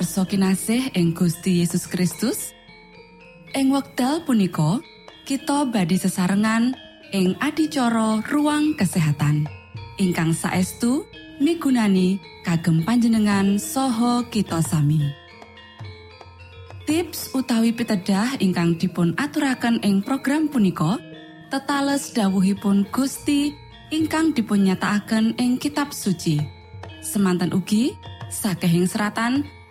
Para pamirsa kinasih ing Gusti Yesus Kristus. Ing wekdal punika kita badi sesarengan ing adicara ruang kesehatan. Ingkang saestu migunani kagem panjenengan saha kita sami. Tips utawi pitedah ingkang dipun aturaken ing program punika tetales dawuhipun Gusti ingkang dipunnyatakaken ing kitab suci. Semantan ugi sakehing seratan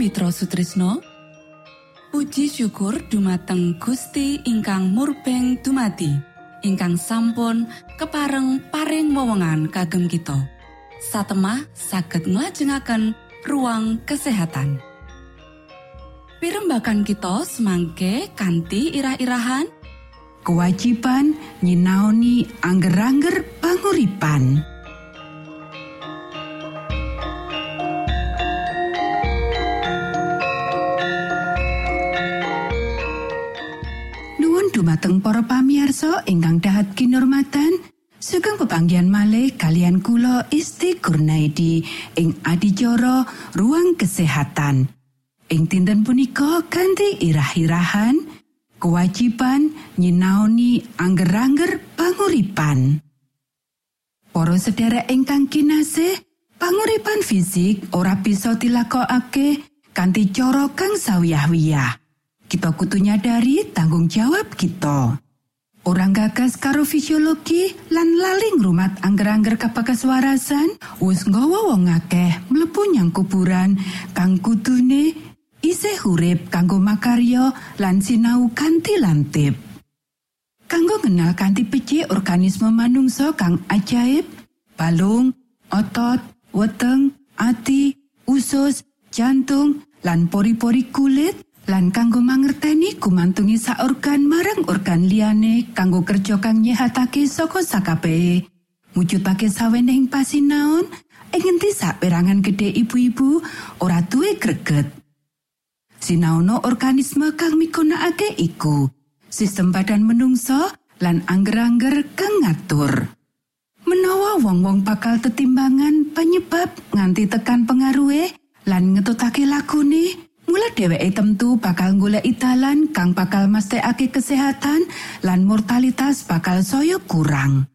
Mitra Sutrisno Puji syukur dumateng Gusti ingkang murbeng dumati ingkang sampun kepareng paring wewenngan kagem kita. Satemah saged nglajengaken ruang kesehatan. Pirembakan kita semangke kanthi irah-irahan. Kewajiban nyinaoni angger-angger panguripan. Dumateng para pamiarsa ingkang dahat kinurmatan, sugeng pepanggihan malih kalian kula Isti Kurnaidi ing adicara ruang kesehatan. Ing dinten punika kanthi irah-irahan, kewajiban nyinaoni angger-angger panguripan. Para sedherek ingkang kinasih, panguripan fisik ora bisa dilakokake kanthi cara kang sawiyah-wiyah. Kita kudu nyadari tanggung jawab kita. Orang gagas karo fisiologi lan laling rumat angger-angger kapakas warasan wis nggawa wong akeh mlebu nyang kuburan kang kudune isih urip kanggo makarya lan sinau kanthi lantip. Kanggo kenal kanthi becik organisme manungsa kang ajaib, balung, otot, weteng, ati, usus, jantung, lan pori-pori kulit, lan kanggo mangerteni gumantungi sak organ marang organ liyane kanggo kerja kang nyehatake saka sakabehe. Mujudake sawenehing pasinaon, ing ngendi saperangan gedhe ibu-ibu ora duwe greget. Sinaono organisme kang migunakake iku sistem badan menungso lan angger-angger kang ngatur. Menawa wong-wong bakal tetimbangan penyebab nganti tekan pengaruhe lan ngetutake lagune, mula dheweke temtu bakal golek dalan kang bakal mesthekake kesehatan lan mortalitas bakal saya kurang.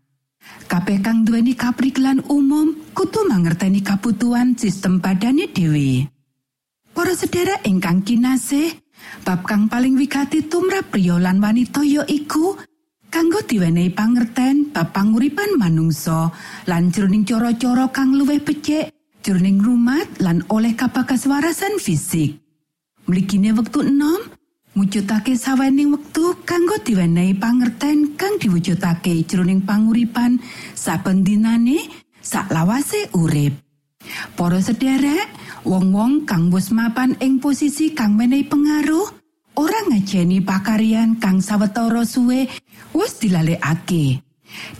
Kabeh kang duweni kaprikelan umum kudu mangerteni kabutuhan sistem badane dhewe. Para sedherek ingkang kinasih, bab kang paling wigati tumrap priya lan wanita ya iku kanggo diwenehi pangerten bab panguripan manungsa lan jroning cara-cara kang luwih becik jroning rumat lan oleh kapakas warasan fisik. Mligine wektu enom, mujudake sawening wektu kanggo diwenehi pangerten kang diwujudake jroning panguripan saben dinane saklawase urip. Para sederek, wong-wong kang wis mapan ing posisi kang menehi pengaruh, ora ngajeni pakaryan kang sawetara suwe wis dilalekake.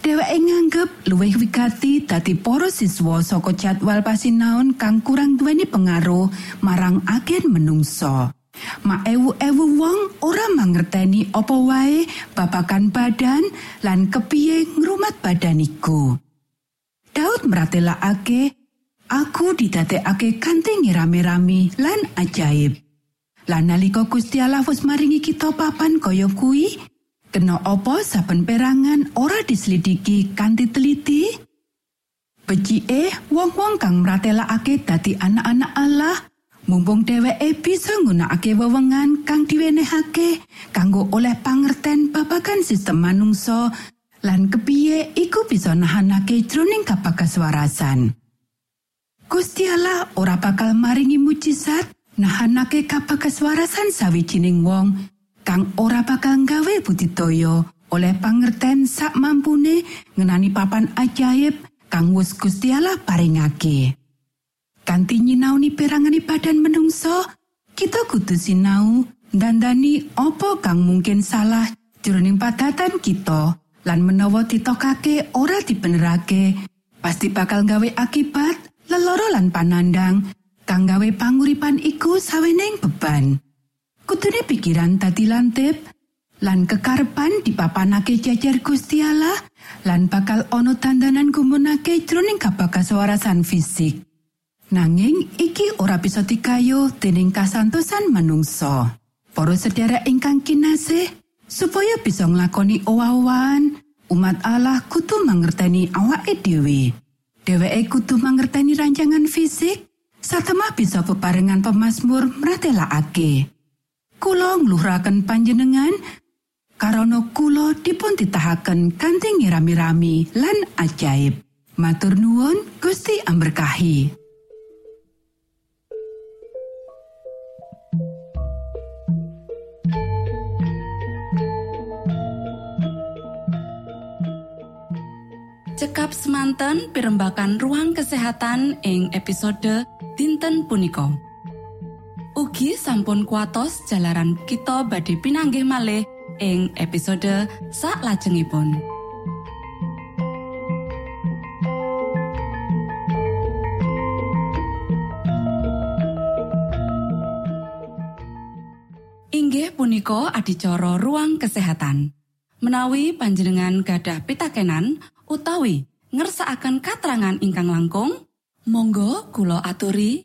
Dheweke nganggep luwih wigati dadi para siswa saka jadwal pasinaon kang kurang duweni pengaruh marang agen menungso. Ma ewu-ewu wong ora mangerteni apa wae babakan badan lan kepiye ngrumat badan iku. Daud meratelakake Aku didadekake kanthi rame-rame lan ajaib. Lan nalika Gusti Allah wis maringi kita papan kaya kuwi, kena apa saben perangan ora diselidiki kanthi teliti? Becike wong-wong kang mratelakake dadi anak-anak Allah, mumpung dheweke bisa nggunakake wewengan kang diwenehake kanggo oleh pangerten babagan sistem manungsa lan kepiye iku bisa nahanake jroning kapakaswarasan. Gusti Allah ora bakal maringi mujizat nahanake kapakaswarasan sawijining wong kang ora bakal nggawe budidaya oleh pangerten sak mampune ngenani papan ajaib kang wis Gusti Allah paringake. Kanthi nyinauni perangane badan menungso, kita kudu sinau dandani opo kang mungkin salah jroning padatan kita lan menawa ditokake ora dibenerake pasti bakal gawe akibat leloro lan panandang kang gawe panguripan iku saweneng beban. Kudune pikiran tadi lantip lan kekarepan dipapanake jajar Gusti Allah lan bakal ono tandanan gumunake jroning kabakaswarasan fisik. Nanging iki ora bisa dikayo dening kasantosan manungsa. Para sedherek ingkang kinasih, supaya bisa nglakoni owah-owahan, umat Allah kudu mangerteni awake dhewe. Dheweke kudu mangerteni rancangan fisik, satemah bisa bebarengan pemazmur mratelakake. kula ngluhuraken panjenengan karana kula dipun titahaken kanthi ngirami-rami lan ajaib. Matur nuwun Gusti amberkahi. Cekap semanten pimbakan ruang kesehatan ing episode dinten punika. Ugi sampun kuatos jalaran kita badhe pinanggih malih ing episode sak lajengipun. Inggih punika adicara ruang kesehatan. Menawi panjenengan gadah pitakenan utawi ngersaakan katerangan ingkang langkung, monggo kulo aturi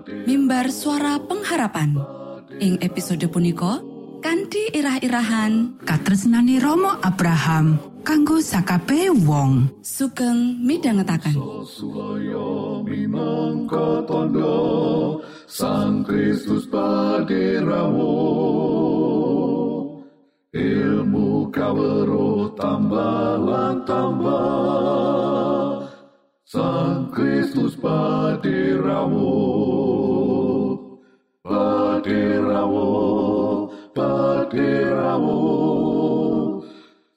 mimbar suara pengharapan. Ing episode punika kanthi irah-irahan. Katresnane Romo Abraham kanggo sakabe wong. Sugeng minangka tondo Sang Kristus paderamu ilmu kawero tambah tambah Sang Kristus paderamu paderamu paderamu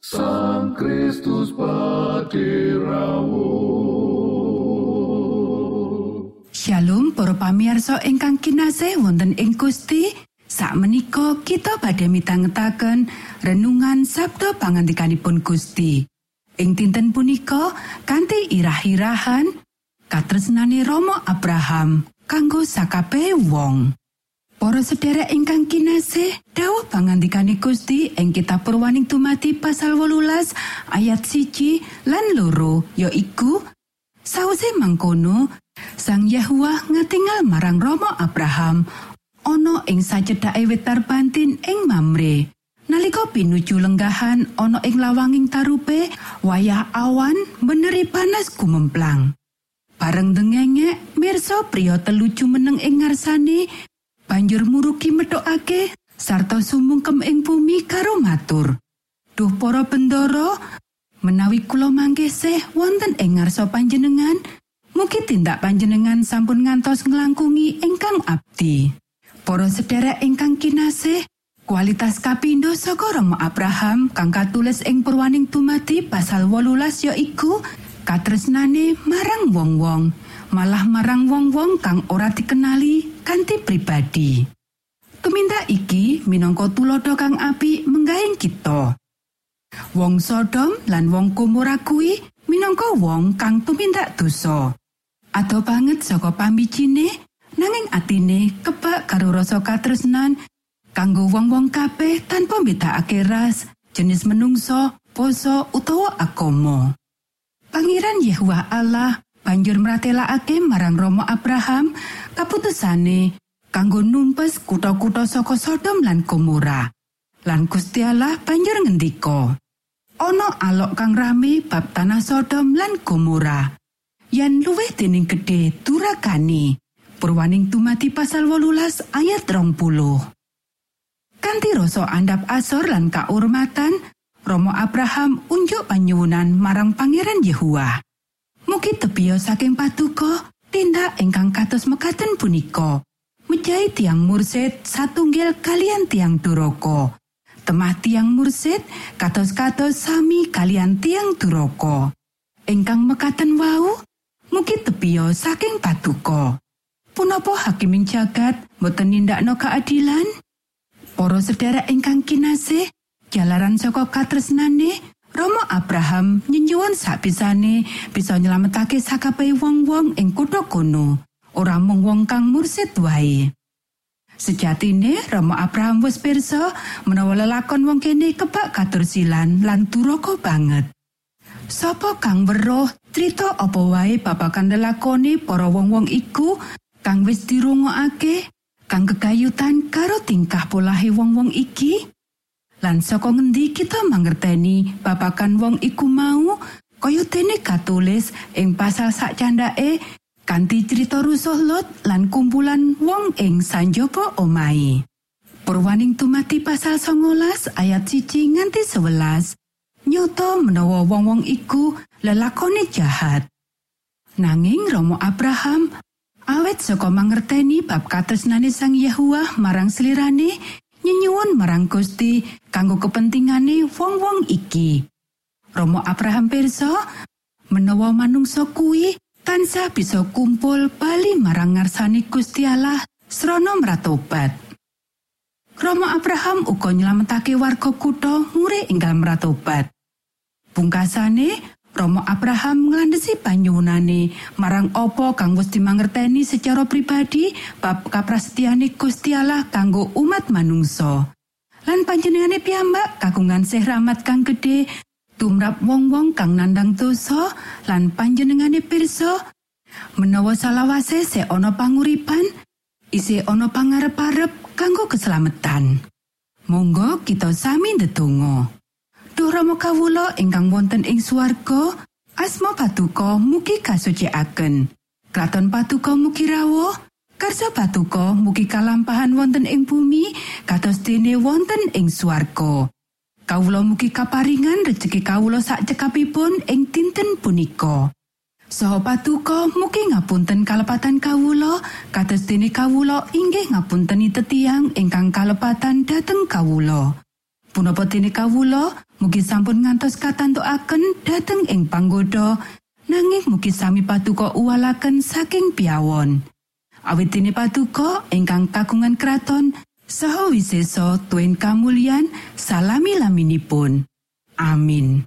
Sang Kristus paderamu Shalom para pamirsa ingkang kinasih wonten ing Gusti Sakmenika kita badhe mitangetaken renungan Sabda pangandikanipun Gusti. Ing dinten punika kanthi irah-irahan katresnane Romo Abraham kanggo sakabeh wong. Para sedherek ingkang kinasih, dawuh pangandikane Gusti ing kitab Purwaning Tumati pasal 18 ayat siji lan loro yaiku Sawise mangkono, Sang Yahwa ngatingal marang Romo Abraham ana ing sacedhake wetar bantin ing Mamre. Nalika pinuju lenggahan ana ing lawanging tarupe, wayah awan beneri panas gumemplang. Bareng dengenge, mirsa priya telu jumeneng ing ngarsane banjur muruki metokake sarta sumungkem ing bumi karo matur. Duh para bendoro, menawi kula mangkesih wonten ing ngarsa panjenengan, mugi tindak panjenengan sampun ngantos nglangkungi ingkang abdi. Para sedherek ingkang kinasih, kualitas kapindo saka Rama Abraham kang katulis ing Purwaning Tumati pasal 18 yaiku katresnane marang wong-wong, malah marang wong-wong kang ora dikenali kanthi pribadi. Tumindak iki minangka tulodo kang apik menggahing kita. Wong Sodom lan wong Gomora kuwi minangka wong kang tumindak dosa. Ado banget saka pambijine nanging atine kebak karo rasa katresnan kanggo wong-wong kabeh tanpa mbedakake ras, jenis menungso, poso utawa agama. Pangeran Yehuwa Allah banjur mratelakake marang Romo Abraham kaputusane kanggo numpes kutha-kutha saka Sodom lan Gomora. Lan Gusti Allah banjur ngendika, ana alok kang rame bab tanah Sodom lan Gomora. Yen luwih dening gedhe durakane. Purwaning tumati pasal 18 ayat 20. Kanthi rasa andap asor lan kaurmatan, Romo Abraham unjuk panyuwunan marang Pangeran Yehuwa. Mugi tebia saking patuko tindak ingkang kados mekaten punika. Mejahi tiang mursid satunggal kalian tiang duroko. Temah tiang mursid kados-kados sami kalian tiang duroko. Ingkang mekaten wau, mugi tebia saking patuko. Punapa hakiming jagat boten nindakno keadilan? Para sedherek ingkang kinasih, jalaran saka katresnane, Romo Abraham nyuwun sapisane bisa nyelametake sakabeh wong-wong ing kutha kono, ora mung wong kang mursid wae. Sejatine Romo Abraham wis pirsa menawa lelakon wong kene kebak katursilan lan duraka banget. Sapa kang weruh crita apa wae babagan lelakone para wong-wong iku kang wis dirungokake kang kegayutan karo tingkah polahe wong-wong iki lan saka ngendi kita mangerteni babakan wong iku mau? Kaya dene katulis ing pasal sak candake kanthi cerita rusuh lot lan kumpulan wong ing sanjaba omahe. Purwaning tumati pasal 19 ayat siji nganti 11 nyoto menawa wong-wong iku lelakone jahat. Nanging Romo Abraham awet saka mangerteni bab katresnane Sang Yahuwah marang slirane nyenyuwun marang Gusti kanggo kepentingane wong-wong iki. Romo Abraham pirsa menawa manungsa kuwi tansah bisa kumpul bali marang ngarsane Gusti Allah srana mratobat. Romo Abraham uga nyelametake warga kutha ngure enggal meratobat. Pungkasane Romo Abraham nglandhesi panyuwunane marang apa kang wis dimangerteni secara pribadi bab kaprasetyane Gusti Allah kanggo umat manungsa. Lan panjenengane piyambak kagungan sih rahmat kang gedhe tumrap wong-wong kang nandang dosa lan panjenengane pirsa menawa salawase se ana panguripan isih ana pangarep-arep kanggo keselamatan. Monggo kita sami ndedonga. Duh Rama kawula ingkang wonten ing swarga, asma patuko mugi kasucikaken. Kraton patuko mugi rawuh, karsa patuko mugi kalampahan wonten ing bumi kados dene wonten ing swarga. Kawula mugi kaparingan rejeki kawula sak cekapipun ing dinten punika. Saha patuko mugi ngapunten kalepatan kawula kados dene kawula inggih ngapunteni tetiang ingkang kalepatan dhateng kawula. Punapa dene kawula mugi sampun ngantos katantukaken dhateng ing panggoda nanging mugi sami patuko uwalaken saking piawon. Awit dene patuko ingkang kagungan kraton saha wiseso tuen kamulyan salami laminipun. Amin.